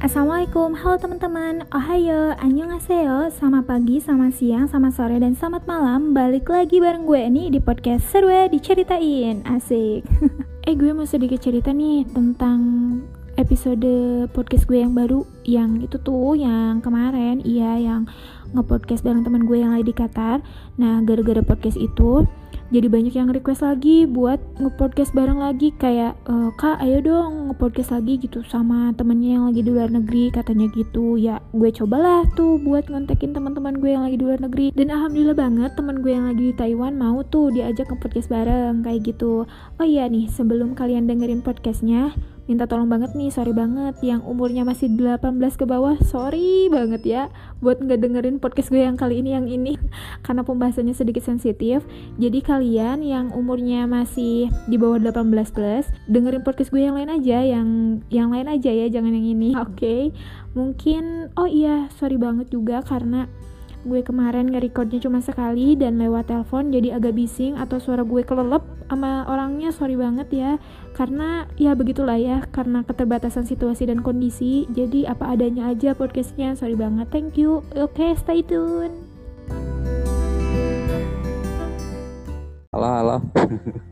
Assalamualaikum, halo teman-teman. Ohayo, annyeonghaseyo. Selamat pagi, selamat siang, selamat sore, dan selamat malam. Balik lagi bareng gue nih di podcast Seru Diceritain. Asik. Eh gue mau sedikit cerita nih tentang episode podcast gue yang baru Yang itu tuh, yang kemarin. Iya, yang nge-podcast bareng teman gue yang lagi di Qatar. Nah, gara-gara podcast itu jadi banyak yang request lagi buat nge-podcast bareng lagi. Kayak e, kak ayo dong nge-podcast lagi gitu sama temennya yang lagi di luar negeri katanya gitu. Ya gue cobalah tuh buat ngontekin teman-teman gue yang lagi di luar negeri. Dan alhamdulillah banget teman gue yang lagi di Taiwan mau tuh diajak nge-podcast bareng kayak gitu. Oh iya nih sebelum kalian dengerin podcastnya minta tolong banget nih sorry banget. Yang umurnya masih 18 ke bawah sorry banget ya buat nggak dengerin podcast gue yang kali ini yang ini. Karena pembahasannya sedikit sensitif. Jadi kalian yang umurnya masih di bawah 18 plus dengerin podcast gue yang lain aja yang yang lain aja ya jangan yang ini. Oke? Okay? mungkin oh iya sorry banget juga karena gue kemarin nge-recordnya cuma sekali dan lewat telepon jadi agak bising atau suara gue kelelep sama orangnya sorry banget ya. Karena ya begitulah ya karena keterbatasan situasi dan kondisi jadi apa adanya aja podcastnya. Sorry banget thank you. Oke okay, stay tune. Halo halo.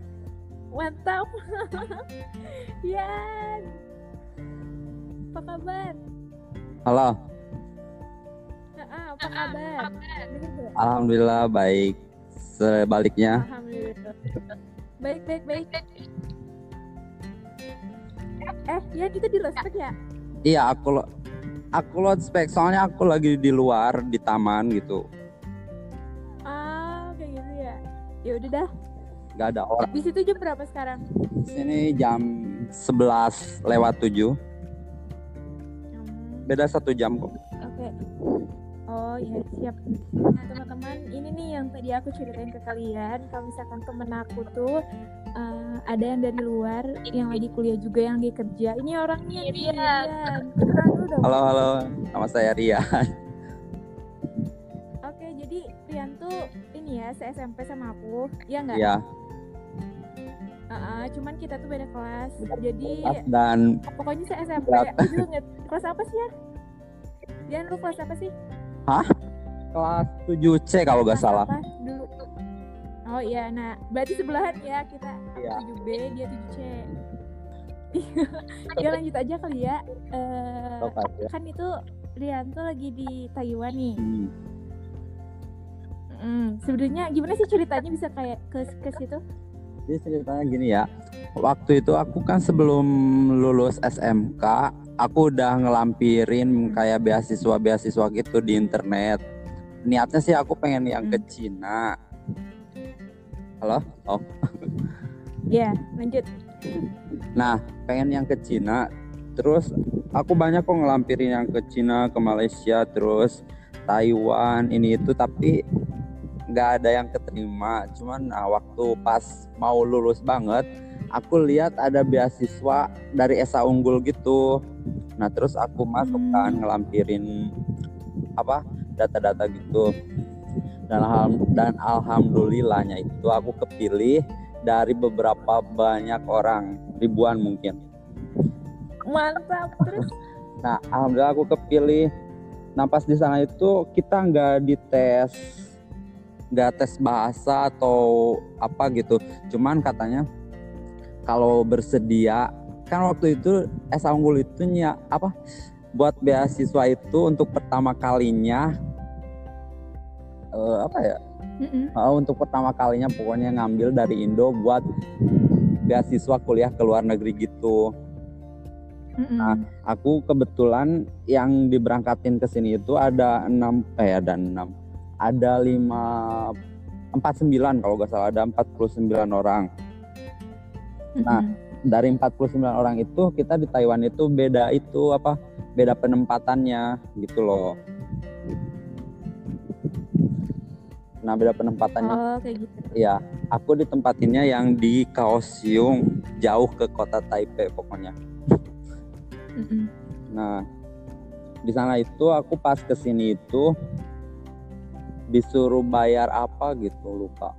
Mantap. Ya apa kabar? Halo apa kabar? Alhamdulillah baik. Sebaliknya. Alhamdulillah. Baik, baik, baik. Eh, ya kita di lospek ya? Iya, aku lo aku lo spek soalnya aku lagi di luar di taman gitu. Ah, kayak gitu ya. Ya udah dah. Gak ada orang. Di situ jam berapa sekarang? Di sini jam 11 lewat 7. Hmm. Beda satu jam kok. Oke. Okay. Oh iya siap. Nah teman-teman ini nih yang tadi aku ceritain ke kalian. Kalau misalkan temen aku tuh uh, ada yang dari luar, yang lagi kuliah juga, yang lagi kerja. Ini orangnya Rian. Halo halo, nama saya Rian. Oke jadi Rian tuh ini ya se SMP sama aku, ya nggak? Iya. Uh, uh, cuman kita tuh beda kelas. Jadi dan pokoknya se SMP. Aduh, kelas apa sih ya? Rian lu kelas apa sih? Hah? Kelas 7C kalau nggak salah. Dulu. Oh iya, nah berarti sebelahan ya kita iya. 7B, dia 7C. ya lanjut aja kali ya. Uh, kan itu Rianto lagi di Taiwan nih. Hmm. Hmm, sebenarnya gimana sih ceritanya bisa kayak ke ke situ? Jadi ceritanya gini ya. Waktu itu aku kan sebelum lulus SMK, aku udah ngelampirin kayak beasiswa-beasiswa gitu di internet. Niatnya sih aku pengen yang ke. Cina. Halo? Oh. Iya, yeah, lanjut. Nah, pengen yang ke Cina. Terus aku banyak kok ngelampirin yang ke Cina, ke Malaysia, terus Taiwan, ini itu tapi nggak ada yang keterima. Cuman nah, waktu pas mau lulus banget, aku lihat ada beasiswa dari Esa Unggul gitu. Nah terus aku masuk kan hmm. ngelampirin apa data-data gitu. Dan, alham, dan alhamdulillahnya itu aku kepilih dari beberapa banyak orang, ribuan mungkin. Mantap terus. Nah alhamdulillah aku kepilih. Nah pas di sana itu kita nggak dites nggak tes bahasa atau apa gitu cuman katanya kalau bersedia kan waktu itu S. Unggul itu ya apa buat beasiswa itu untuk pertama kalinya uh, apa ya mm uh, untuk pertama kalinya pokoknya ngambil dari Indo buat beasiswa kuliah ke luar negeri gitu. Mm nah aku kebetulan yang diberangkatin ke sini itu ada enam eh ada enam ada lima empat sembilan kalau nggak salah ada empat puluh sembilan orang Nah, dari 49 orang itu kita di Taiwan itu beda itu apa? Beda penempatannya gitu loh. Nah, beda penempatannya. Oh, kayak gitu. Iya, aku ditempatinnya yang di Kaohsiung, jauh ke kota Taipei pokoknya. Nah, di sana itu aku pas ke sini itu disuruh bayar apa gitu lupa.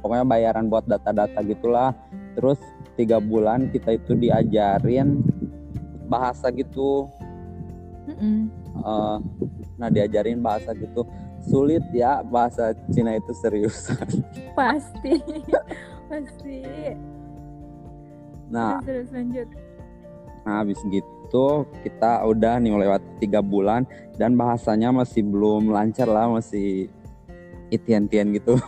Pokoknya bayaran buat data-data gitulah terus tiga bulan kita itu diajarin bahasa gitu Mm-mm. Eh, nah diajarin bahasa gitu sulit ya bahasa Cina itu serius Pasti. Pasti. nah Terus, terus lanjut. Nah, habis gitu kita udah nih melewati tiga bulan dan bahasanya masih belum lancar lah, masih itian-tian gitu.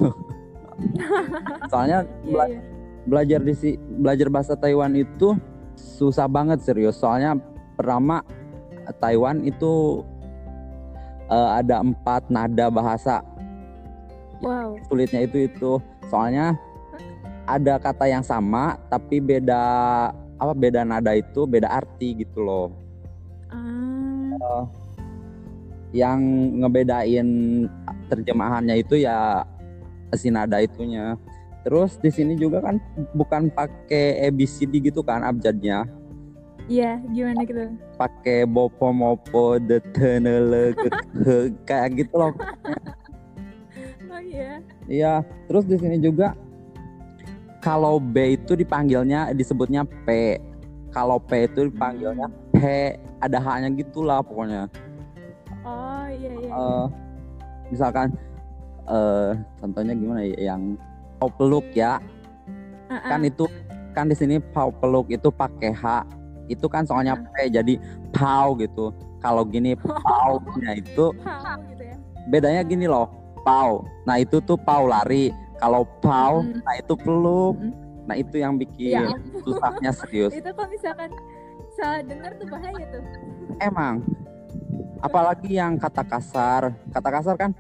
Soalnya bela- iya. Belajar di si belajar bahasa Taiwan itu susah banget serius. Soalnya pertama Taiwan itu eh, ada empat nada bahasa. Wow. Sulitnya itu itu. Soalnya ada kata yang sama tapi beda apa beda nada itu beda arti gitu loh. Ah. yang ngebedain terjemahannya itu ya si nada itunya. Terus di sini juga kan bukan pakai ABCD gitu kan abjadnya, Iya, gimana gitu? pakai bopo mopo de tenele ge- ge- kayak gitu loh. Oh iya. Iya, terus di sini juga kalau B itu dipanggilnya disebutnya P. Kalau P itu dipanggilnya P, ada H-nya gitulah pokoknya. Oh iya iya. eh misalkan eh contohnya gimana ya yang pau peluk ya Ah, ah. kan itu kan di sini pau peluk itu pakai H itu kan soalnya P jadi pau gitu kalau gini pau-nya itu Pau gitu ya. bedanya gini loh pau nah itu tuh pau lari kalau pau Mm-mm. nah itu peluk Mm-mm. nah itu yang Ya bikin ampun. susahnya serius Itu kalau misalkan salah dengar tuh bahaya tuh. emang apalagi yang kata kasar kata kasar kan.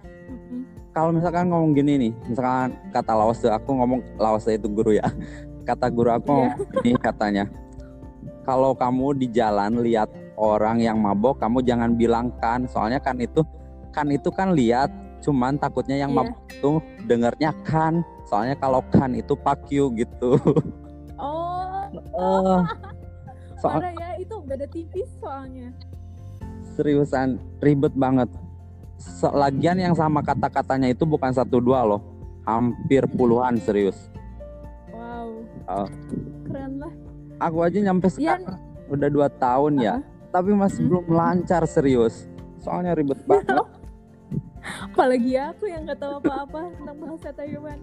Kalau misalkan ngomong gini nih, misalkan kata Lawase, aku ngomong Lawase itu guru ya. Kata guru aku ngomong gini katanya. Kalau kamu di jalan lihat orang yang mabok, kamu jangan bilang kan, soalnya kan itu kan itu kan lihat, cuman takutnya yang Iya. mabok itu dengarnya kan. Soalnya kalau kan itu fuck you gitu. Oh, Eh, soal parah ya. Itu beda tipis soalnya. seriusan ribet banget. Lagian yang sama kata-katanya itu bukan satu dua loh, hampir puluhan serius. Wow. Oh. Keren lah. Aku aja nyampe Iya. sekarang udah dua tahun ya, tapi masih Hmm. belum lancar serius. Soalnya ribet banget. Apalagi aku yang nggak tahu apa-apa tentang bahasa Taiwan.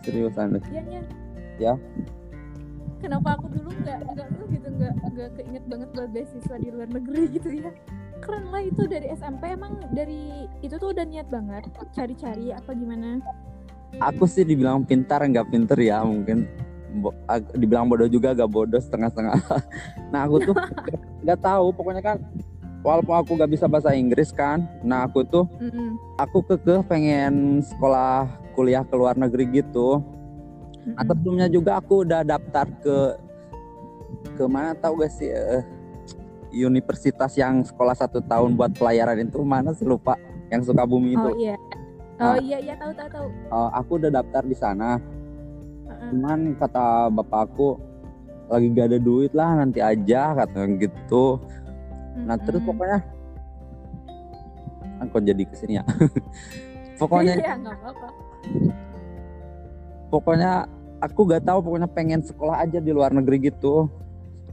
Seriusan deh. Iya Nya. Ya. Kenapa aku dulu nggak nggak gitu nggak nggak keinget banget buat beasiswa di luar negeri gitu ya? Keren lah itu dari SMP emang dari itu tuh udah niat banget cari-cari apa gimana? Aku sih dibilang pintar nggak pinter ya mungkin. Bo- dibilang bodoh juga agak bodoh setengah-setengah. nah aku tuh nggak tahu pokoknya kan walaupun aku gak bisa bahasa Inggris kan, nah aku tuh Mm-mm. aku kekeh pengen sekolah kuliah ke luar negeri gitu. Nah, Mm-mm. sebelumnya juga aku udah daftar ke ke mana tahu gak sih eh, universitas yang sekolah satu tahun buat pelayaran itu mana sih lupa yang suka bumi Oh itu. iya. Oh Ah. iya iya tahu tahu tahu. Eh, aku udah daftar di sana. Cuman kata bapakku lagi gak ada duit lah nanti aja katanya gitu. Nah terus pokoknya aku jadi ke sini ya. pokoknya Iya nggak apa-apa. pokoknya aku gak tahu pokoknya pengen sekolah aja di luar negeri gitu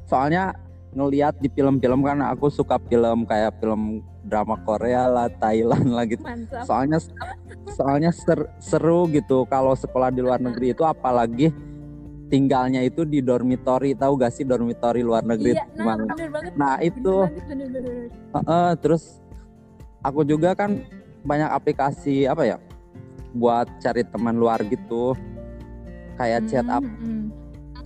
soalnya ngelihat di film-film kan aku suka film kayak film drama Korea lah Thailand lah gitu Mantap. soalnya soalnya ser- seru gitu kalau sekolah di luar negeri itu apalagi tinggalnya itu di dormitory tahu gak sih dormitory luar negeri Iya, nah gimana bener banget. nah Bener itu banget, bener, bener, bener. Heeh, terus aku juga kan banyak aplikasi apa ya buat cari teman luar gitu kayak chat up Mm, mm.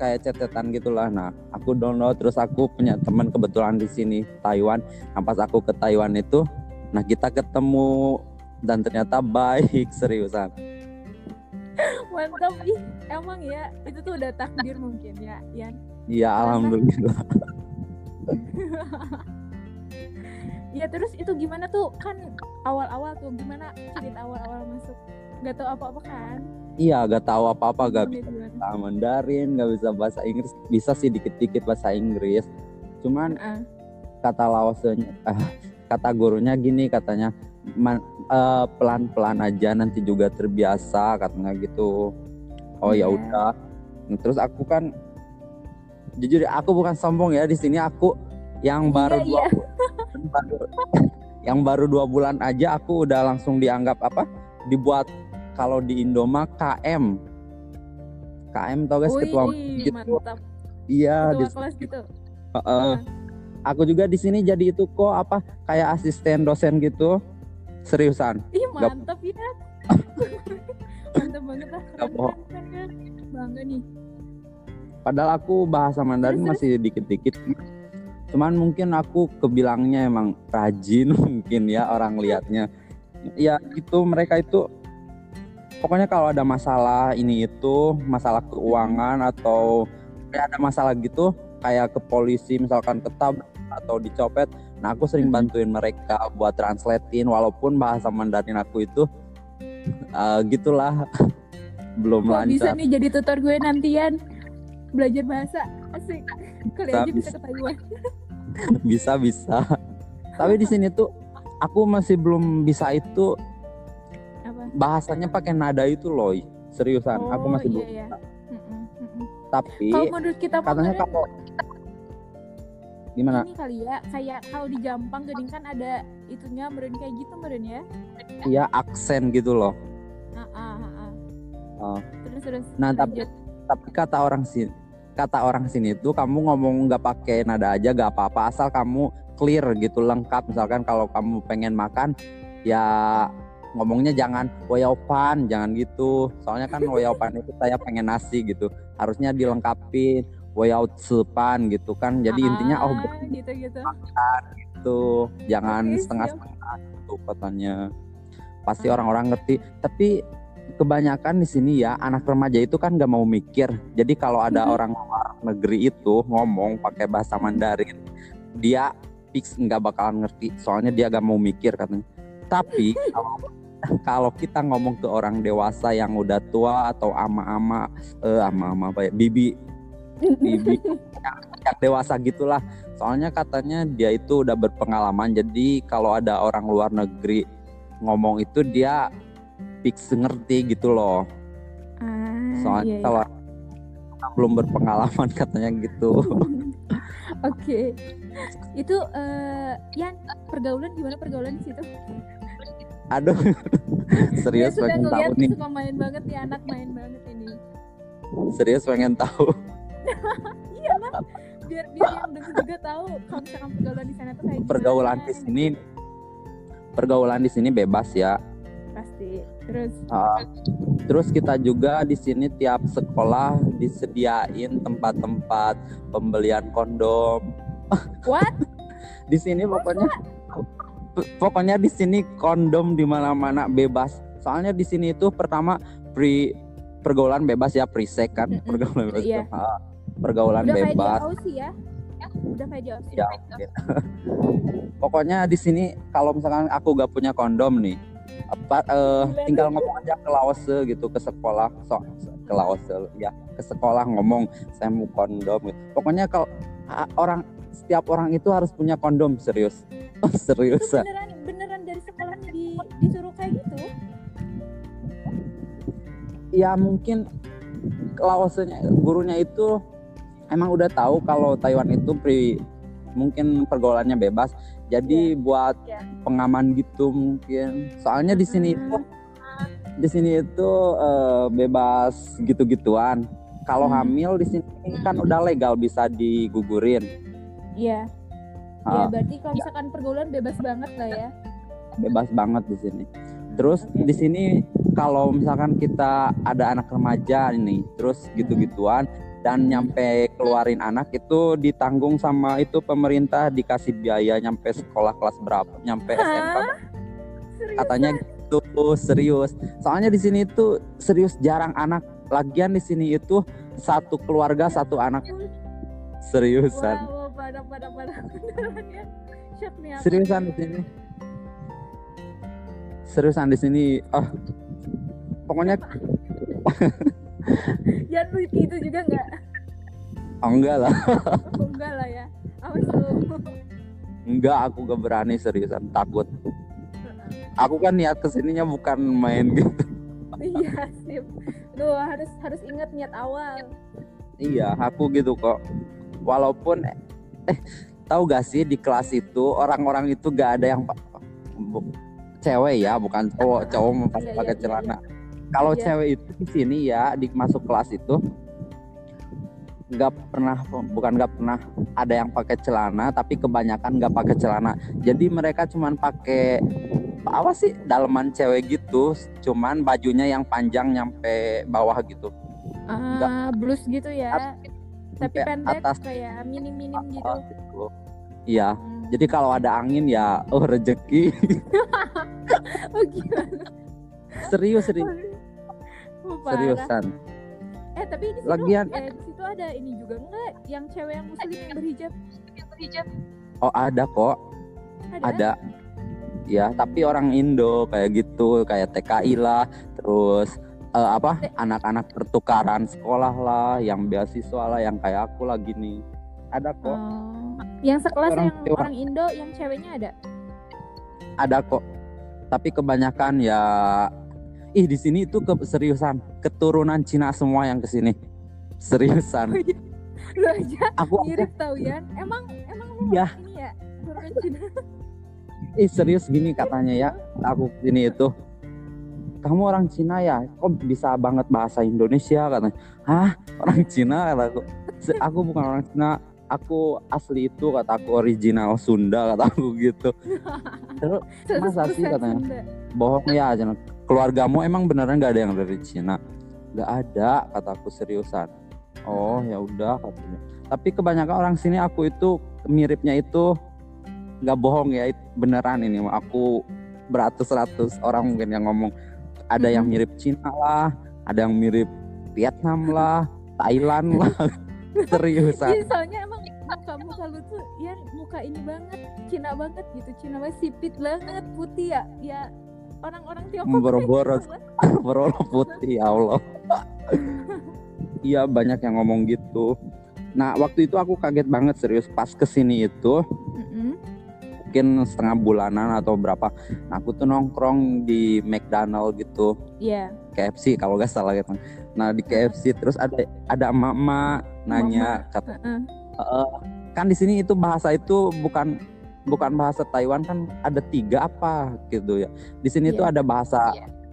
Kayak chat-chatan gitulah. Nah aku download terus aku punya teman kebetulan di sini Taiwan. Nah pas aku ke Taiwan itu nah kita ketemu dan ternyata baik seriusan. Mantap. Ih. Emang ya itu tuh udah takdir mungkin ya, Yan. iya alhamdulillah. Ya terus itu gimana tuh? Kan awal-awal tuh gimana cerita awal-awal masuk? Nggak tahu apa-apa kan? iya gak tahu apa-apa gak bisa Mandarin gak bisa bahasa Inggris. Bisa sih dikit-dikit bahasa Inggris. Cuman Ah. kata Laosenya ah, kata gurunya gini katanya "Man- eh, pelan-pelan aja nanti juga terbiasa katanya gitu. Oh ya Iya. udah. Terus aku kan jujur aku bukan sombong ya di sini aku yang baru Iya, dua baru yang baru dua bulan aja aku udah langsung dianggap apa dibuat kalau di Indoma KM KM tau guys ketua gitu iya di- kelas gitu. Heeh. aku juga di sini jadi itu kok apa kayak asisten dosen gitu seriusan Ih, mantap ya. mantap banget lah. Gak Keren, bohong. Bangga nih. Padahal aku bahasa Mandarin masih dikit-dikit. Cuman mungkin aku kebilangnya emang rajin mungkin ya orang lihatnya. Ya itu mereka itu pokoknya kalau ada masalah ini itu, masalah keuangan atau ya ada masalah gitu kayak ke polisi misalkan ketabrak atau dicopet. Nah, aku sering bantuin mereka buat translatein walaupun bahasa Mandarin aku itu eh, gitulah belum bisa lancar. nih jadi tutor gue nantian belajar bahasa asik kali Bisa, aja bisa bisa. ke Taiwan bisa bisa tapi di sini tuh aku masih belum bisa itu apa bahasanya pakai nada itu loh seriusan aku masih iya, belum iya. bisa. Mm-mm, mm-mm. tapi kalau menurut kita katanya kalau gimana ini kali ya kayak kalau di Jampang geding kan ada itunya meren kayak gitu meren ya ya aksen gitu loh ah, ah, ah, ah. Oh. terus terus Nah, tapi- lanjut. tapi kata orang sini kata orang sini tuh kamu ngomong nggak pakai nada aja gak apa-apa asal kamu clear gitu lengkap. Misalkan kalau kamu pengen makan ya ngomongnya jangan woyopan jangan gitu. Soalnya kan woyopan itu saya pengen nasi gitu harusnya dilengkapin woyau sepan gitu kan. Jadi intinya oh Ah, gitu gitu gitu jangan Oke, setengah-setengah gitu katanya. Pasti orang-orang ngerti. Tapi kebanyakan di sini ya anak remaja itu kan gak mau mikir. Jadi kalau ada Mhm. orang luar negeri itu ngomong pakai bahasa Mandarin dia fix nggak bakalan ngerti soalnya dia gak mau mikir katanya. Tapi kalau kalau kita ngomong ke orang dewasa yang udah tua atau ama-ama eh ama-ama apa ya bibi bibi yang, yang dewasa gitulah. Soalnya katanya dia itu udah berpengalaman jadi kalau ada orang luar negeri ngomong itu dia fix ngerti gitu loh ah, soalnya iya, iya. kalau belum berpengalaman katanya gitu Oke, itu eh Yan pergaulan gimana pergaulan di situ? aduh serius sudah pengen tahu nih suka main banget nih anak main banget ini. serius pengen tahu Iya lah, biar biar yang denger juga tahu kalau misalkan pergaulan di sana tuh kayak gimana. pergaulan di sini pergaulan di sini bebas ya Pasti. Terus Ah, terus kita juga di sini tiap sekolah disediain tempat-tempat pembelian kondom. what? Di sini pokoknya pokoknya di sini kondom di mana-mana bebas. Soalnya di sini itu pertama pre pergaulan bebas ya pre-sex kan, Mm-mm. pergaulan bebas. Iya. Ah, pergaulan Udah kayak bebas. Aussie ya? Udah kayak. Ya. Pokoknya di sini kalau misalkan aku gak punya kondom nih, apa Gila tinggal ngomong aja ke Lawase gitu ke sekolah, so, ke Lawase ya ke sekolah ngomong saya mau kondom. Gitu. Pokoknya kalau orang setiap orang itu harus punya kondom serius, Itu seriusan. beneran beneran dari sekolahnya di, disuruh kayak gitu? Ya mungkin Lawasenya gurunya itu emang udah tahu kalau Taiwan itu pri mungkin pergaulannya bebas. Jadi buat Iya. pengaman gitu mungkin. Soalnya di sini itu Ah. di sini itu eh, bebas gitu-gituan. Kalau Hmm. hamil di sini kan udah legal bisa digugurin. Iya. Ya Ah, berarti kalau misalkan pergaulan bebas banget lah ya. bebas banget di sini. Terus Oke. di sini kalau misalkan kita ada anak remaja ini, terus gitu-gituan dan nyampe keluarin anak itu ditanggung sama itu pemerintah dikasih biaya nyampe sekolah kelas berapa, nyampe Hah? Katanya gitu serius. Soalnya di sini itu serius jarang anak. Lagian di sini itu satu keluarga satu anak seriusan. Wow, wow, pada pada pada beneran ya. Nih. Seriusan di sini. Seriusan di sini. Oh. Pokoknya Ya lu gitu juga enggak? oh, enggak lah. Oh, enggak lah ya. Awas lu. Enggak, aku gak berani seriusan, takut. Aku kan niat ke sininya bukan main gitu. iya, sip. Lu harus harus ingat niat awal. Iya, aku gitu kok. Walaupun eh tahu gak sih di kelas itu orang-orang itu gak ada yang cewek ya bukan cowok cowok Iya, pakai iya, iya, celana kalau Iya. cewek itu di sini ya di masuk kelas itu nggak pernah bukan nggak pernah ada yang pakai celana tapi kebanyakan nggak pakai celana jadi mereka cuman pakai apa sih daleman cewek gitu cuman bajunya yang panjang nyampe bawah gitu Ah, blus gitu ya. Tapi pendek atas kayak minim-minim gitu. bawah gitu. iya Hmm. jadi kalau ada angin ya oh rezeki Oh gimana? serius serius parah. seriusan Eh tapi di situ, Lagian- eh, di situ ada ini juga enggak yang cewek yang muslim yang berhijab? oh ada kok Ada. ada ya tapi orang Indo kayak gitu kayak TKI lah terus eh, apa anak-anak pertukaran sekolah lah yang beasiswa lah yang kayak aku lah gini ada kok Oh. Yang sekelas Orang yang orang Indo yang ceweknya ada? ada kok tapi kebanyakan ya ih di sini itu ke seriusan keturunan Cina semua yang ke sini. Seriusan. Lu aja aku mirip tau Yan. Emang emang lu Iya. ini ya turunan Cina. ih serius gini katanya ya aku ini itu. Kamu orang Cina ya? Kok bisa banget bahasa Indonesia katanya? Hah? Orang Cina kataku "Se- aku bukan orang Cina. Aku asli itu kata aku original Sunda kata aku gitu. Terus Masa sih 100% katanya? Bohong ya Cina. Keluargamu emang beneran nggak ada yang dari Cina? Nggak ada kataku seriusan. Oh ya udah katanya. Tapi kebanyakan orang sini aku itu miripnya itu nggak bohong ya beneran ini. Aku beratus-ratus orang mungkin yang ngomong ada yang Mhm. mirip Cina lah ada yang mirip Vietnam lah Thailand lah. Seriusan. Iya soalnya emang muka lu tuh ya muka ini banget Cina banget gitu Cina banget sipit banget putih ya ya orang-orang Tiongkok Boro-boro. kayak gitu. Berolo putih ya Allah. Iya banyak yang ngomong gitu. Nah waktu itu aku kaget banget serius pas ke sini itu Mm-mm. mungkin setengah bulanan atau berapa. Nah, aku tuh nongkrong di McDonald gitu, Iya. KFC kalau gak salah gitu. Nah di KFC terus ada ada emak-emak nanya kata Heeh. "Eh, kan di sini itu bahasa itu bukan bukan bahasa Taiwan kan ada tiga apa gitu ya. Di sini Iya. tuh ada bahasa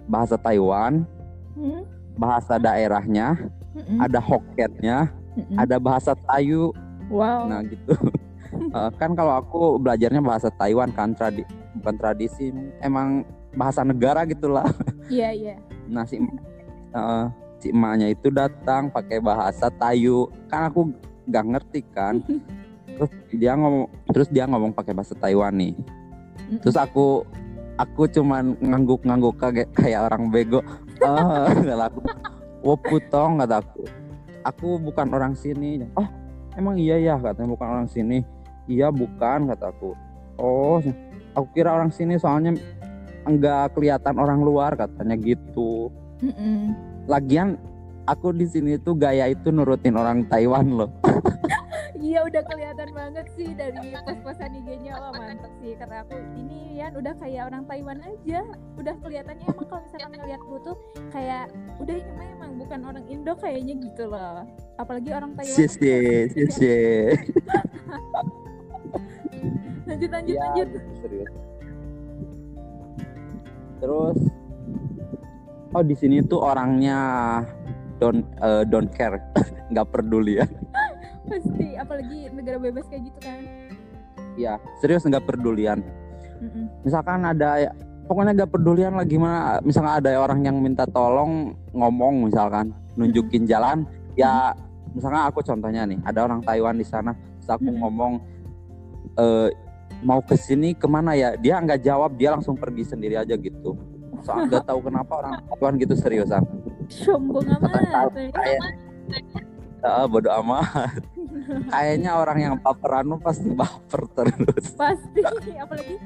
bahasa Taiwan, Hmm? bahasa daerahnya, Mm-mm. ada Hokkennya, Mm-mm. ada bahasa Tayu. Wow. Nah gitu. Eh, kan kalau aku belajarnya bahasa Taiwan kan tradi bukan tradisi, emang bahasa negara gitulah. Iya iya. Nah si eh, si emaknya itu datang pakai bahasa Tayu. Kan aku nggak ngerti kan. Terus dia ngomong terus dia ngomong pakai bahasa Taiwan nih. Terus aku aku cuman ngangguk-ngangguk kayak kayak orang bego. Kata aku. Woputong kata aku. Aku bukan orang sini. Oh, emang iya ya katanya bukan orang sini. Iya bukan kata aku. Oh, aku kira orang sini soalnya enggak kelihatan orang luar katanya gitu. Mm-mm. Lagian aku di sini tuh gaya itu nurutin orang Taiwan loh. Iya udah kelihatan banget sih dari pos-posan IG-nya. Wah mantep sih karena aku. Ini ya udah kayak orang Taiwan aja. Udah kelihatannya emang kalau misalkan ngeliat lu tuh kayak udah ini mah emang bukan orang Indo kayaknya gitu loh. Apalagi orang Taiwan Sisi, sisi. lanjut lanjut Iya, lanjut. gitu, serius. Terus oh di sini tuh orangnya don't eh, don't care, nggak peduli ya. Pasti apalagi negara bebas kayak gitu kan Ya, serius nggak pedulian. Mm-mm. Misalkan ada ya, pokoknya nggak pedulian lah gimana. Misalkan ada orang yang minta tolong ngomong misalkan nunjukin jalan, ya misalkan aku contohnya nih, ada orang Taiwan di sana, terus aku Mm-mm. ngomong eh mau ke sini ke mana ya? Dia nggak jawab, dia langsung pergi sendiri aja gitu. Soal nggak tahu kenapa orang Taiwan gitu seriusan. sombong amat ya. Kayak ah, bodo amat. Kayaknya orang yang baperan mah pasti baper terus. pasti apalagi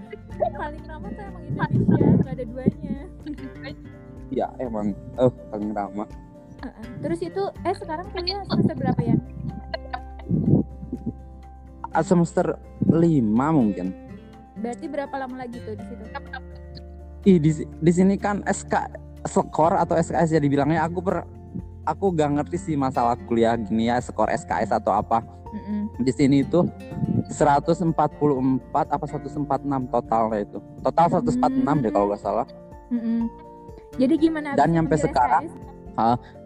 paling ramah tuh emang Indonesia nggak ada duanya Ya emang, eh paling ramah. Terus itu eh sekarang kuliah semester berapa ya Ah, semester 5 mungkin. berarti berapa lama lagi tuh di situ Ih di, di sini kan SK skor atau SKS ya dibilangnya aku per aku gak ngerti sih masalah kuliah gini ya skor SKS atau apa Mm-mm. di sini itu 144 apa 146 totalnya itu. Total 146 deh kalau nggak salah. Mm-mm. Jadi gimana? Dan nyampe sekarang?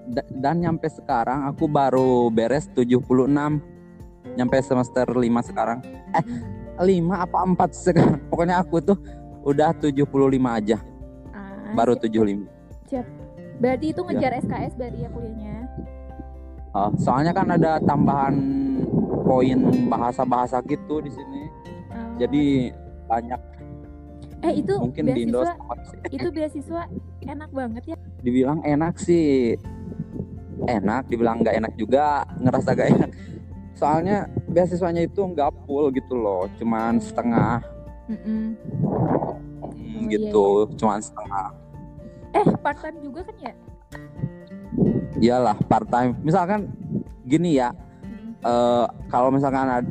Da- dan nyampe sekarang aku baru beres 76 nyampe semester 5 sekarang. Eh, 5 apa 4 sekarang. Pokoknya aku tuh udah 75 aja, Ah, baru siap. 75. Berarti itu Ya. ngejar SKS berarti ya kuliahnya. Ah, soalnya kan ada tambahan poin bahasa-bahasa gitu di sini. Oh. Jadi banyak eh itu mungkin di Indo beasiswa sama sih. itu beasiswa enak banget ya. dibilang enak sih enak dibilang nggak enak juga ngerasa gak enak soalnya beasiswanya itu nggak full gitu loh cuman setengah Mm-mm. hmm, Oh, iya, gitu cuman setengah Eh part time juga kan ya? iyalah part time misalkan gini ya Mm-mm. eh, kalau misalkan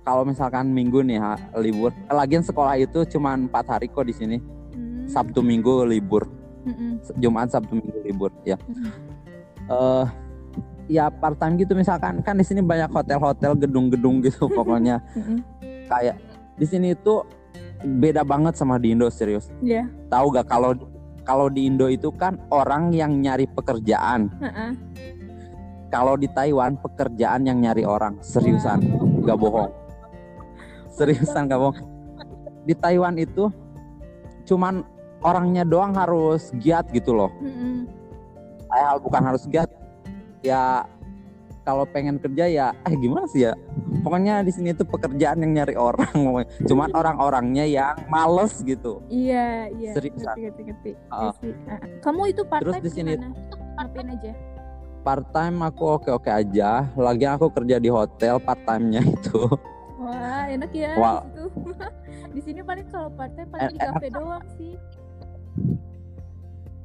kalau misalkan minggu nih ha, libur lagian sekolah itu cuman empat hari kok di sini Hmm. sabtu minggu libur Mm-mm. jumat sabtu minggu libur ya Mm-mm. eh ya part time gitu misalkan kan di sini banyak hotel-hotel gedung-gedung gitu pokoknya kayak di sini itu beda banget sama di Indo serius Iya. tahu gak kalau kalau di Indo itu kan orang yang nyari pekerjaan. Kalau di Taiwan pekerjaan yang nyari orang. Seriusan Wow. nggak bohong. Seriusan nggak bohong. Di Taiwan itu cuman orangnya doang harus giat gitu loh. Eh, hal bukan harus giat ya kalau pengen kerja ya eh gimana sih ya pokoknya di sini tuh pekerjaan yang nyari orang pokoknya. cuman orang-orangnya yang males gitu Iya, iya. Seriusan. Ngerti, ngerti. Ah. Kamu itu part Terus time di sini-? Ngapain aja? part time aku oke-oke aja lagi aku kerja di hotel part time-nya itu Wah, enak ya Wah. di situ. di sini paling kalau part time paling di En- kafe doang sih.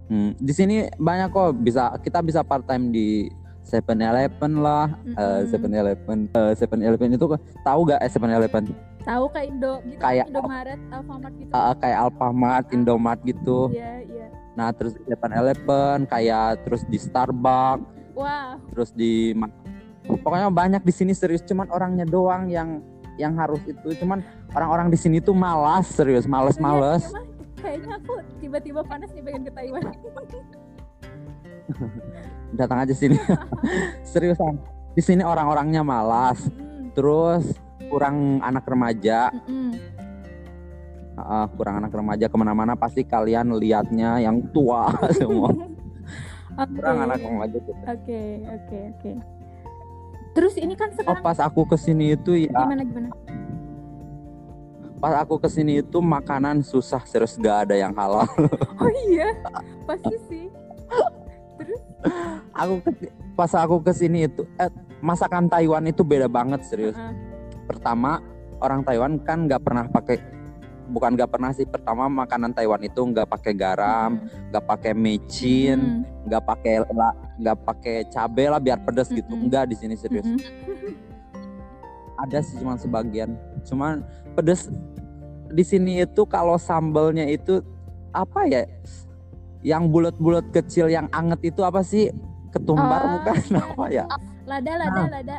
Hmm, di sini banyak kok bisa kita bisa part time di Seven Eleven lah, Mm-mm. Seven Eleven, Seven Eleven itu tahu gak Seven Eleven? Tahu kayak Indo gitu, Kayak- Indomaret, Alfamart gitu. kayak Alfamart, Indomart gitu. Iya, iya. Nah terus Seven Eleven, kayak terus di Starbucks, Wah, terus di pokoknya banyak di sini serius. Cuman orangnya doang yang yang harus itu. Cuman orang-orang di sini tuh malas serius, males-males. Iya, mah, kayaknya aku tiba-tiba panas nih pengen ke Taiwan. Datang aja sini, seriusan. Di sini orang-orangnya malas. Mm, Terus kurang anak remaja, mm-mm. Ah, kurang anak remaja ke mana-mana pasti kalian lihatnya yang tua semua. Oke. Kurang anak remaja gitu. Oke, oke, oke. Terus ini kan Oh sekarang pas aku ke sini itu ya, gimana gimana? pas aku ke sini itu makanan susah serius gak ada yang halal. Oh iya, pasti sih. Aku ke- pas aku ke sini itu eh, masakan Taiwan itu beda banget serius. Ah. Pertama orang Taiwan kan nggak pernah pakai bukan nggak pernah sih pertama makanan Taiwan itu nggak pakai garam nggak pakai micin mm, nggak pakai la- nggak pakai cabai lah biar pedas gitu Mm-mm. enggak di sini serius mm, ada sih cuman sebagian cuman pedes di sini itu kalau sambelnya itu apa ya yang bulat-bulat kecil yang anget itu apa sih? Ketumbar Ah, bukan? Apa ya? Lada, lada, lada.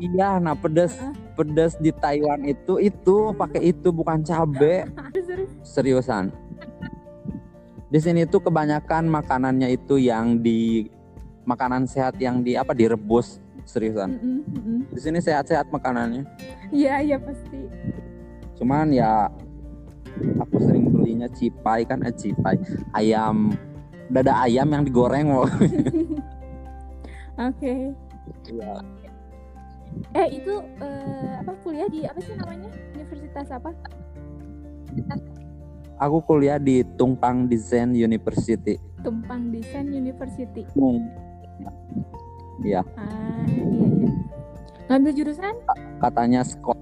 iya nah pedes Heeh. pedes di Taiwan itu itu pakai itu bukan cabe. Seriusan. Di sini tuh kebanyakan makanannya itu yang di makanan sehat yang di apa direbus. Seriusan. Mm, mm, mm. di sini sehat-sehat makanannya. Iya, iya pasti. cuman ya aku sering belinya cipai kan eh cipai ayam dada ayam yang digoreng loh Oke. Iya. Eh itu eh, apa kuliah di apa sih namanya? Universitas apa? aku kuliah di Tungpang Design University Tumpang Desain University. Tung Iya, Ah, iya iya. Ngambil jurusan? katanya sekolah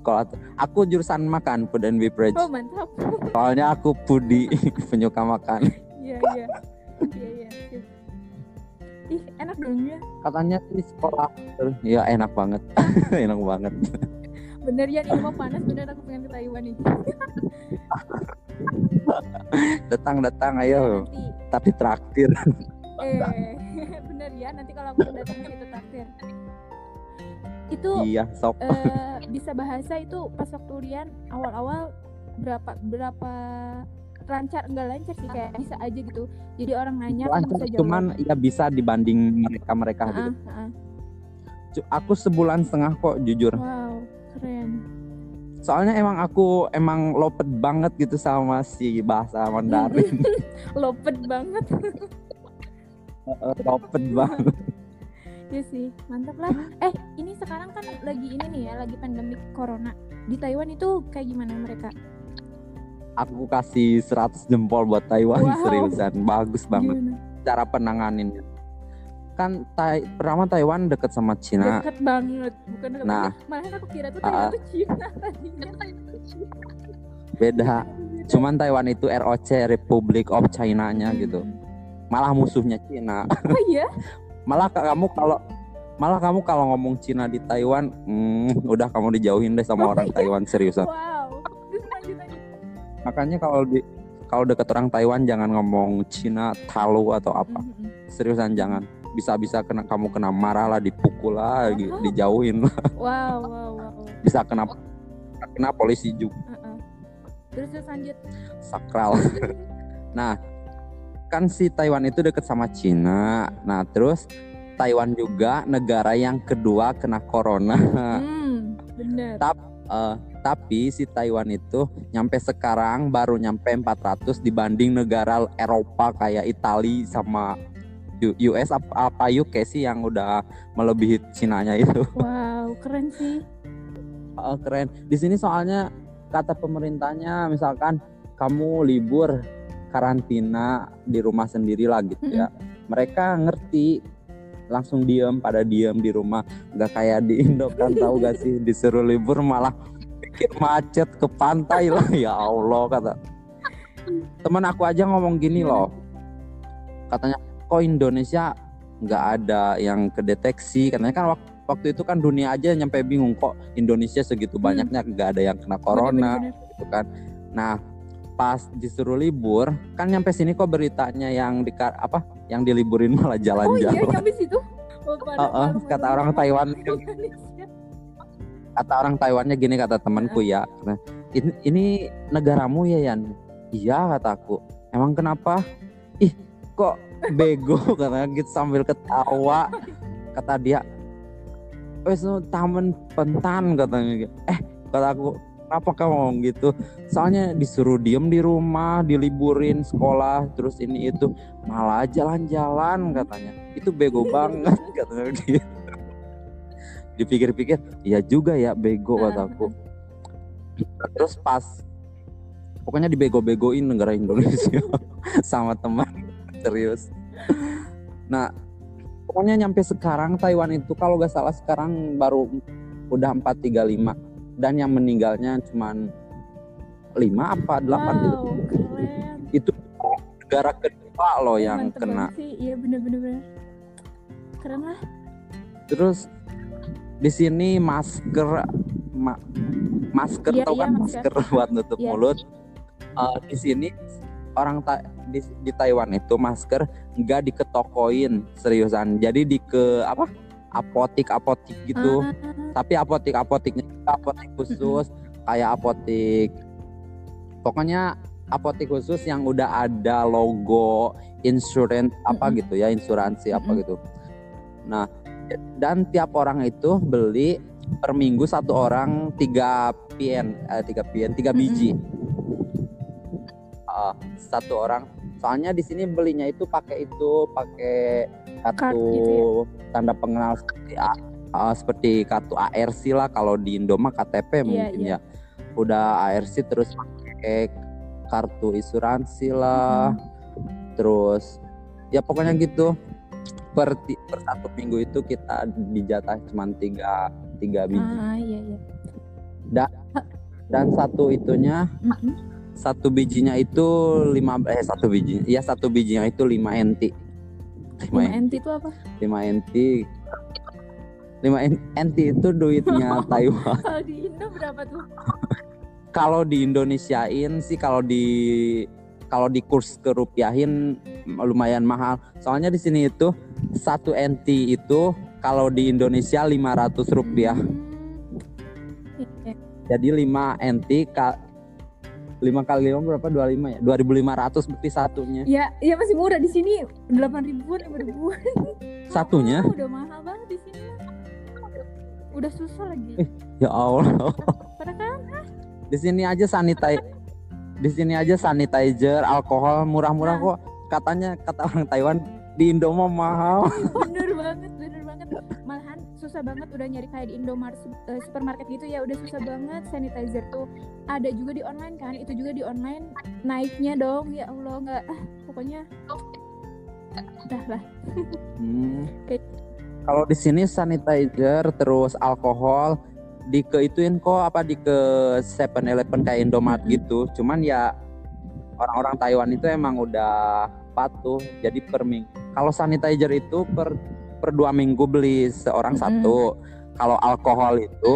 sekolah aku jurusan makan food and beverage Oh mantap. soalnya aku pudi penyuka makan Iya iya. Iya iya. sip. Ih enak dong ya. katanya di sekolah terus ya enak banget enak banget Bener ya ini mau panas bener aku pengen ke Taiwan nih. datang datang ayo Nanti tapi traktir eh bener ya nanti kalau aku datang ke situ traktir. Itu iya sok. eh, bisa bahasa itu pas waktu Rian awal-awal berapa berapa lancar? Enggak lancar sih kayak bisa aja gitu. Jadi orang nanya lancar bisa jawab cuman ya bisa dibanding mereka mereka Ah, gitu. ah. Cu- aku sebulan setengah kok jujur. Wow keren. Soalnya emang aku emang lopet banget gitu sama si bahasa Mandarin. Lopet banget. Lopet banget ya sih mantap lah. Eh ini sekarang kan lagi ini nih ya lagi pandemi corona. Di Taiwan itu kayak gimana mereka? Aku kasih 100 jempol buat Taiwan Wow. seriusan. Bagus banget. Gimana? Cara penanganinnya. Kan Tai- pertama Taiwan deket sama Cina. Deket banget bukan deket Nah. malahan aku kira tuh. Taiwan tuh Cina tadinya beda. Cuman Taiwan itu ROC Republic of China-nya gitu. Malah musuhnya Cina. Oh iya malah ka- kamu kalau malah kamu kalau ngomong Cina di Taiwan hmm, udah kamu dijauhin deh sama orang. Taiwan seriusan wow. Makanya kalau di kalau deket orang Taiwan jangan ngomong Cina talu atau apa. Seriusan jangan. Bisa-bisa kena kamu kena marah lah dipukul lah dijauhin lah. Wow wow wow. Bisa kena kena polisi juga. Heeh. terus terus lanjut. Sakral. Nah kan si Taiwan itu deket sama Cina nah terus Taiwan juga negara yang kedua kena corona hmm bener Eh, tapi si Taiwan itu nyampe sekarang baru nyampe 400 dibanding negara Eropa kayak Italia sama US apa, apa UK sih yang udah melebihi Cinanya itu. wow keren sih Eh, keren. Di sini soalnya kata pemerintahnya misalkan kamu libur karantina di rumah sendiri lah gitu ya. Mereka ngerti langsung diem pada diem di rumah. Nggak kayak di Indo kan tahu gak sih? Disuruh libur malah bikin macet ke pantai lah. Ya Allah kata. Teman aku aja ngomong gini loh. Katanya kok Indonesia nggak ada yang kedeteksi? Katanya kan waktu waktu itu kan dunia aja nyampe bingung kok Indonesia segitu Hmm. banyaknya? Nggak ada yang kena corona Bener, bener, gitu kan. Nah, pas disuruh libur, kan nyampe sini kok beritanya yang di apa? Yang diliburin malah oh iya jalan-jalan. nyampe situ oh, Heeh, malu-malu kata orang. Taiwan kata orang Taiwannya gini kata temanku ya. Nah, ini, ini negaramu ya Yan? Iya kataku. Emang kenapa? Ih, kok bego katanya gitu sambil ketawa. Kata dia, wes taman pentan katanya. Eh, kataku, kenapa kamu ngomong gitu? Soalnya disuruh diem di rumah, diliburin sekolah, terus ini itu malah jalan-jalan katanya. Itu bego banget katanya dia. Dipikir-pikir, iya juga ya bego kataku. Terus pas pokoknya dibego-begoin negara Indonesia sama teman serius. Nah, pokoknya nyampe sekarang Taiwan itu kalau gak salah sekarang baru udah 435 dan yang meninggalnya cuman 5 apa 8 gitu. wow keren Itu negara kedua loh yang Mantep kena. iya bener-bener bener. keren lah Terus di sini masker ma- masker Iya, tau iya, kan masker. masker buat nutup Iya. mulut. Eh, di sini orang Ta- di, di Taiwan itu masker nggak diketokoin seriusan. Jadi di ke apa apotik apotik gitu. Ah, Tapi apotik apotiknya apotik khusus kayak apotik. Pokoknya apotik khusus yang udah ada logo insurance apa gitu ya insuransi apa gitu. Nah dan tiap orang itu beli per minggu satu orang tiga pien eh, tiga pien tiga biji Ah, satu orang soalnya di sini belinya itu pakai itu pakai kartu gitu ya? tanda pengenal seperti ah, seperti kartu ARC lah. Kalau di Indo mah KTP Iya, mungkin iya. ya. Udah ARC terus pakai kartu asuransi lah. Terus ya pokoknya gitu. Per, per satu minggu itu kita dijatah cuma tiga tiga biji ah iya iya. Dan satu itunya Mm-mm. satu bijinya itu lima eh satu biji ya satu bijinya itu lima enti lima Lima NT itu apa? Lima enti lima en- enti itu duitnya Taiwan. Kalau di Indo berapa tuh? Kalau di Indonesiain sih kalau di kalau di kurs kerupiahin lumayan mahal. Soalnya di sini itu satu enti itu kalau di Indonesia 500 rupiah. Iya. Jadi 5 NT 5 kali 5 berapa? 25 ya? 2500 berarti satunya. Ya, ya masih murah di sini 8 ribuan, 5 ribuan. Satunya? Oh, udah mahal banget di sini. Udah susah lagi. Eh. Ya Allah. Padahal kan Di sini aja sanitizer di sini aja sanitizer, alkohol murah-murah Nah. kok. Katanya kata orang Taiwan di Indo mah mahal. bener banget, bener susah banget udah nyari kayak di Indomaret eh, supermarket gitu ya, udah susah banget sanitizer tuh. Ada juga di online kan, itu juga di online naiknya dong. Ya Allah, nggak ah, pokoknya udah lah. Hmm. Kayak- Kalau di sini sanitizer terus alkohol di ke ituin kok apa di ke 7-Eleven kayak Indomaret gitu. Cuman ya orang-orang Taiwan itu emang udah patuh. Jadi per minggu. Kalau sanitizer itu per per dua minggu beli seorang Mm-mm. satu. Kalau alkohol itu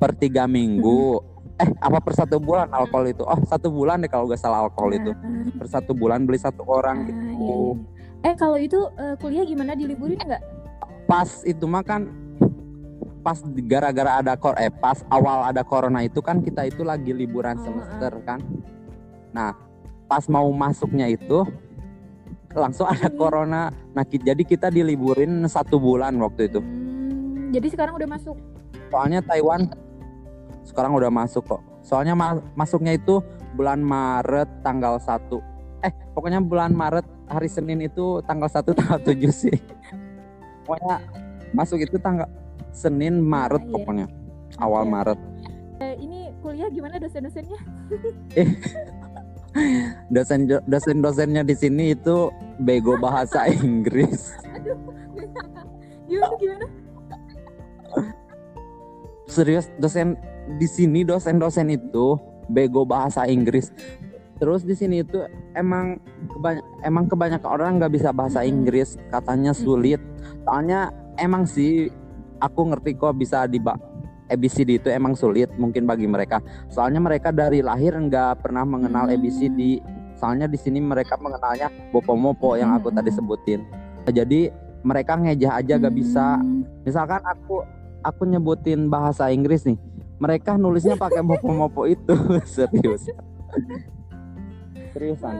per tiga minggu. Eh apa per satu bulan alkohol itu? Oh satu bulan deh kalau gak salah alkohol itu. Ah, Per satu bulan beli satu orang ah, gitu. iya, iya. Eh kalau itu eh, kuliah gimana diliburin nggak? pas itu mah kan pas gara-gara ada kor eh pas awal ada corona itu kan kita itu lagi liburan Oh, semester kan nah pas mau masuknya itu langsung ada Hmm. corona nah jadi kita diliburin satu bulan waktu itu Hmm, jadi sekarang udah masuk. soalnya Taiwan sekarang udah masuk kok soalnya ma- masuknya itu bulan Maret tanggal 1 eh pokoknya bulan Maret hari Senin itu tanggal 1 tanggal 7 sih pokoknya masuk itu tanggal Senin Maret iya. pokoknya awal Oke. Maret Eh, ini kuliah gimana dosen-dosennya? dosen dosen dosennya di sini itu bego bahasa Inggris. Aduh, gimana? Gimana? serius dosen di sini dosen-dosen itu bego bahasa Inggris. Terus di sini itu emang kebany- emang kebanyakan orang nggak bisa bahasa. Inggris katanya sulit. Soalnya emang sih aku ngerti kok bisa di ABCD itu emang sulit mungkin bagi mereka. Soalnya mereka dari lahir nggak pernah mengenal Hmm. ABCD soalnya di sini mereka mengenalnya bopo-mopo yang aku tadi Mm-mm. sebutin. Jadi mereka ngejah aja gak bisa. Hmm, misalkan aku aku nyebutin bahasa Inggris nih. Mereka nulisnya pakai mopo-mopo itu. Serius. Seriusan.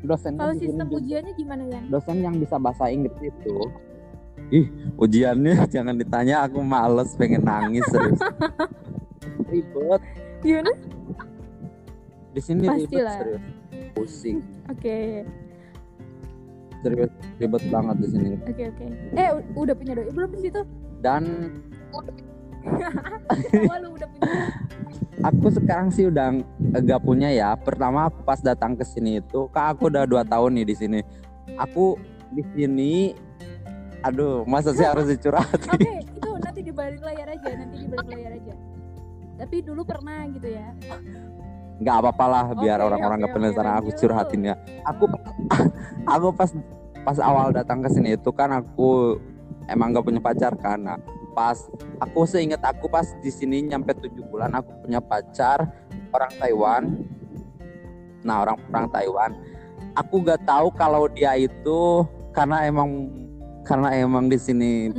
Dosennya Kalau sistem ujiannya gimana ya? dosen yang bisa bahasa Inggris itu ih ujiannya jangan ditanya aku males pengen nangis serius ribet Gimana? di sini ribet Pastilah. serius pusing Oke, serius ribet banget di sini oke, oke. Eh, u- udah punya doi belum di situ? dan Wah, lu udah punya. aku sekarang sih udah gak punya ya. Pertama aku pas datang ke sini itu, kak aku udah dua tahun nih di sini. Aku di sini, aduh, masa sih harus dicurhatin? Oke, itu nanti di balik layar aja, nanti di balik layar aja. Tapi dulu pernah gitu ya. Nggak apa-apa lah, biar Oke, orang-orang nggak oke, penasaran aku lanjut. curhatin ya. Aku, aku pas pas awal datang ke sini itu kan aku emang gak punya pacar. Nah, pas aku seingat aku pas di sini nyampe tujuh bulan aku punya pacar orang Taiwan. Nah orang orang Taiwan. Aku gak tahu kalau dia itu karena emang karena emang di sini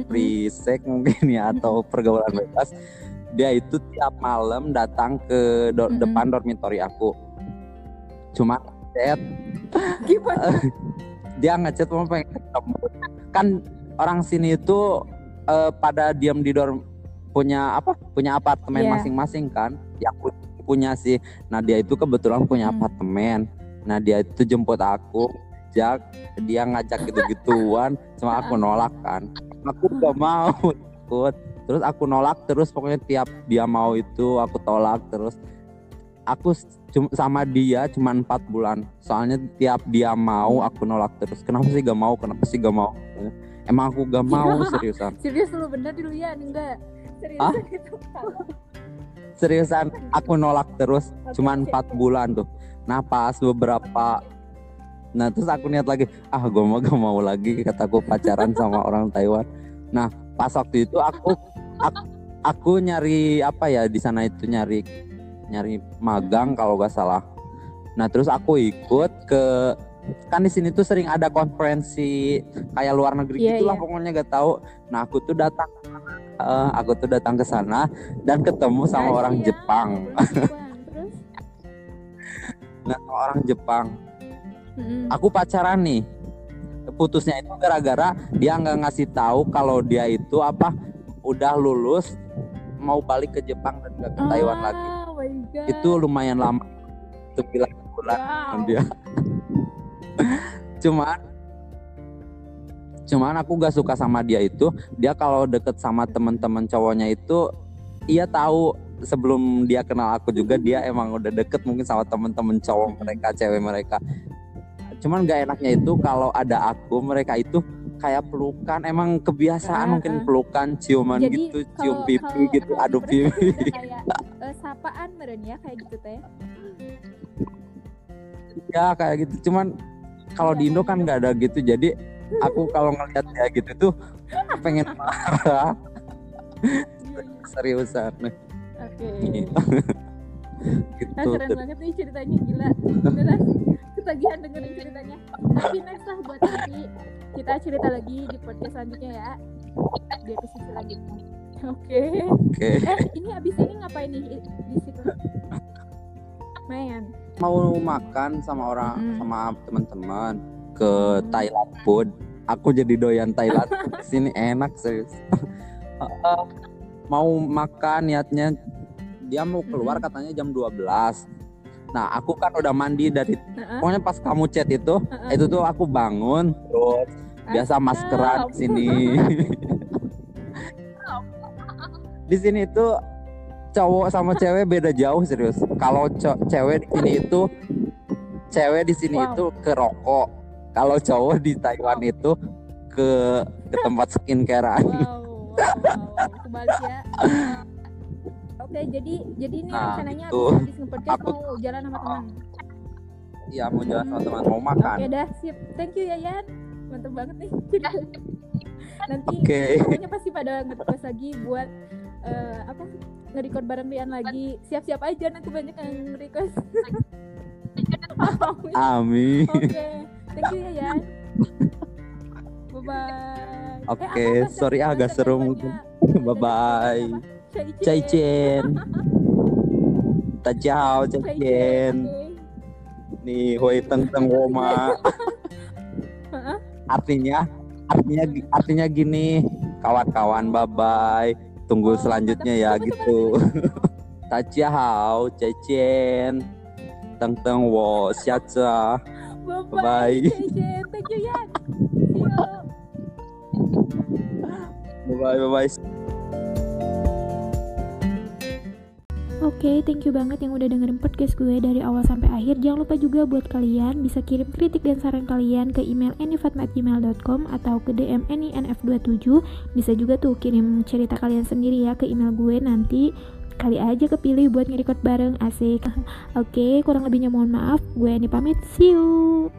sex mungkin ya atau pergaulan bebas. Dia itu tiap malam datang ke do- Mm-mm. depan dormitory aku. Cuma chat Gimana? dia ngechat mau pengen ketemu kan orang sini itu eh, pada diam di dorm punya apa punya apartemen Iya. masing-masing kan yang pu- punya sih nah dia itu kebetulan punya Hmm. apartemen nah dia itu jemput aku jak dia ngajak gitu-gituan cuma aku nolak kan. Aku gak mau ikut. Terus aku nolak terus pokoknya tiap dia mau itu aku tolak terus. Aku sama dia cuma empat bulan. Soalnya tiap dia mau aku nolak terus. Kenapa sih gak mau? Kenapa sih gak mau? Emang aku gak mau seriusan. Serius lu bener dulu ya? Enggak. Serius Ah? itu. seriusan aku nolak terus cuma empat bulan tuh. Nah pas beberapa nah terus aku niat lagi ah gue mau gak mau lagi kataku pacaran sama orang Taiwan nah pas waktu itu aku aku, aku nyari apa ya di sana itu nyari nyari magang kalau gak salah nah terus aku ikut ke kan di sini tuh sering ada konferensi kayak luar negeri Iya, gitulah iya. pokoknya gak tahu. Nah aku tuh datang, eh, aku tuh datang ke sana dan ketemu sama Kasian, orang Jepang. orang Jepang. Terus? Nah orang Jepang. Mm-mm. Aku pacaran nih. Putusnya itu gara-gara dia nggak ngasih tahu kalau dia itu apa udah lulus mau balik ke Jepang dan nggak ke Taiwan Ah, lagi. Oh my god. Itu lumayan lama. 9 bulan wow. dia. cuman cuman aku gak suka sama dia itu dia kalau deket sama teman-teman cowoknya itu ia tahu sebelum dia kenal aku juga dia emang udah deket mungkin sama teman-teman cowok mereka cewek mereka cuman gak enaknya itu kalau ada aku mereka itu kayak pelukan emang kebiasaan Ah, mungkin pelukan ciuman Jadi gitu cium kalau- pipi kalau gitu kalau aduh pipi. kayak eh, sapaan meren ya kayak gitu teh. ya kayak gitu. Cuman kalau di Indo kan nggak ada gitu. Jadi aku kalau ngeliat dia gitu tuh pengen marah. Iya, seriusan. Nah, Oke. gitu. Ah, keren banget nih ceritanya gila. Beneran ketagihan dengerin ceritanya. Tapi next lah buat nanti kita cerita lagi di podcast selanjutnya ya. Di episode selanjutnya. Oke. oke Eh, ini abis ini ngapain nih di situ? Main. mau makan sama orang Mm. sama teman-teman ke Thailand food aku jadi doyan Thailand sini enak serius Eh, mau makan niatnya dia mau keluar Mm. katanya jam 12 nah aku kan udah mandi dari Heeh. pokoknya pas kamu chat itu Heeh. itu tuh aku bangun terus biasa maskeran di sini di sini itu cowok sama cewek beda jauh serius kalau cewek di sini itu cewek di sini Wow. itu ke rokok kalau cowok di Taiwan itu ke ke tempat skincarean Wow, wow, wow. Kebalik ya. Oke, jadi jadi ini Nah, rencananya gitu. abis habis nge-podcast mau jalan sama teman. Iya mau jalan sama teman mau makan Oke dah, sip. Thank you Yayan. Mantap banget nih. Nanti Oke. pokoknya pasti pada nge-request lagi buat eh, apa nge-record bareng Rian lagi. Siap-siap aja nanti banyak yang nge-request. Oke, Amin thank you Yayan. Bye bye. Oke, sorry agak seru mungkin. bye bye Cai Cai Chen Tajau Cai Chen nih Teng Woma Heeh. artinya artinya artinya gini. Kawan-kawan bye bye tunggu selanjutnya ya gitu. Tajau Cai Chen Teng Teng Wo Xia Zhe Bye Bye. Thank you you. bye bye bye bye Oke, thank you banget yang udah dengerin podcast gue dari awal sampai akhir. Jangan lupa juga buat kalian bisa kirim kritik dan saran kalian ke email enifatma@gmail.com atau ke DM eninf27. Bisa juga tuh kirim cerita kalian sendiri ya ke email gue nanti kali aja kepilih buat nge-record bareng asik. Oke, kurang lebihnya mohon maaf. Gue Eni pamit. See you.